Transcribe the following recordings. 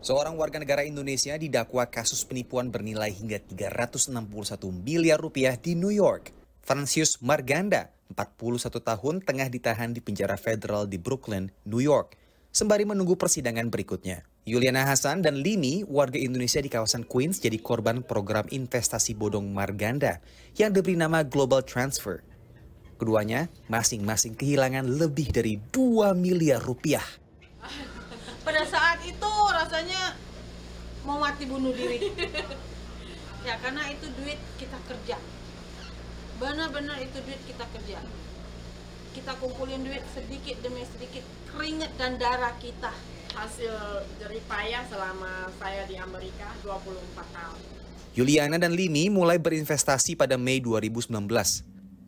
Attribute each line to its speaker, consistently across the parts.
Speaker 1: Seorang warga negara Indonesia didakwa kasus penipuan bernilai hingga 361 miliar rupiah di New York. Francius Marganda, 41 tahun, tengah ditahan di penjara federal di Brooklyn, New York, sembari menunggu persidangan berikutnya. Yuliana Hasan dan Lini, warga Indonesia di kawasan Queens, jadi korban program investasi bodong Marganda yang diberi nama Global Transfer. Keduanya masing-masing kehilangan lebih dari 2 miliar rupiah
Speaker 2: pada saat itu rasanya mau mati bunuh diri. Ya karena itu duit kita kerja. Benar-benar itu duit kita kerja. Kita kumpulin duit sedikit demi sedikit keringet dan darah kita.
Speaker 3: Hasil jerih payah selama saya di Amerika 24 tahun.
Speaker 1: Yuliana dan Lini mulai berinvestasi pada Mei 2019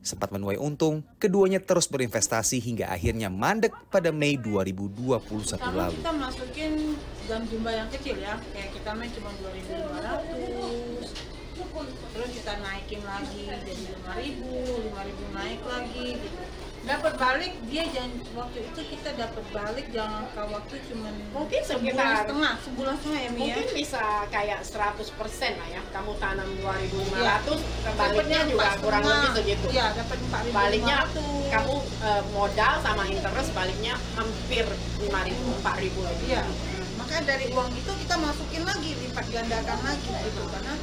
Speaker 1: Sempat menuai untung, keduanya terus berinvestasi hingga akhirnya mandek pada Mei 2021
Speaker 2: Kalau
Speaker 1: lalu.
Speaker 2: kita masukin dalam jumlah yang kecil ya, kayak kita main cuma 2.500, terus kita naikin lagi jadi 5.000, 5.000 naik lagi gitu. Dapat balik dia jangan waktu itu kita dapat balik jangka waktu cuma
Speaker 3: Mungkin
Speaker 2: sebulan
Speaker 3: sekitar-
Speaker 2: setengah, sebulan setengah ya Mia.
Speaker 3: mungkin bisa kayak 100% lah ya kamu tanam 2500
Speaker 2: Iya.
Speaker 3: kebaliknya
Speaker 2: Dapatnya
Speaker 3: juga kurang lebih segitu
Speaker 2: Iya, dapat 4.500.
Speaker 3: baliknya kamu eh, modal sama interest baliknya hampir 5000 4000 lebih
Speaker 2: Iya. Makanya dari uang itu kita masukin lagi, lipat gandakan lagi gitu karena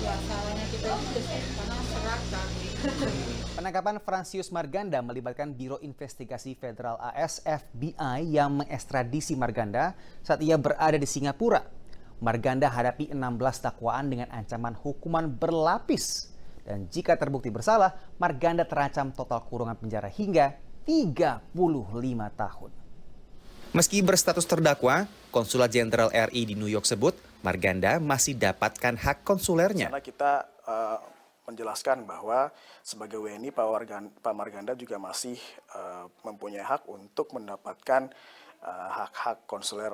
Speaker 2: ya salahnya kita juga sih karena serakah.
Speaker 1: Penangkapan Francius Marganda melibatkan Biro Investigasi Federal AS FBI yang mengekstradisi Marganda saat ia berada di Singapura. Marganda hadapi 16 dakwaan dengan ancaman hukuman berlapis. Dan jika terbukti bersalah, Marganda terancam total kurungan penjara hingga 35 tahun. Meski berstatus terdakwa, Konsulat Jenderal RI di New York sebut Marganda masih dapatkan hak konsulernya.
Speaker 4: Karena kita eh, menjelaskan bahwa sebagai WNI Pak, Marganda juga masih eh, mempunyai hak untuk mendapatkan eh, hak-hak konsuler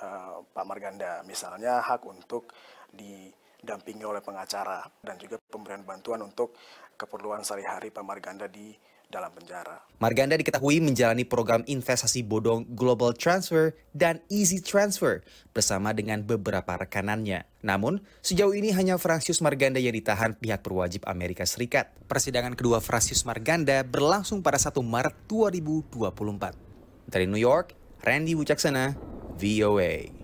Speaker 4: eh, Pak Marganda. Misalnya hak untuk didampingi oleh pengacara dan juga pemberian bantuan untuk keperluan sehari-hari Pak Marganda di dalam penjara.
Speaker 1: Marganda diketahui menjalani program investasi bodong Global Transfer dan Easy Transfer bersama dengan beberapa rekanannya. Namun, sejauh ini hanya Francius Marganda yang ditahan pihak berwajib Amerika Serikat. Persidangan kedua Francius Marganda berlangsung pada 1 Maret 2024. Dari New York, Randy Wucaksana, VOA.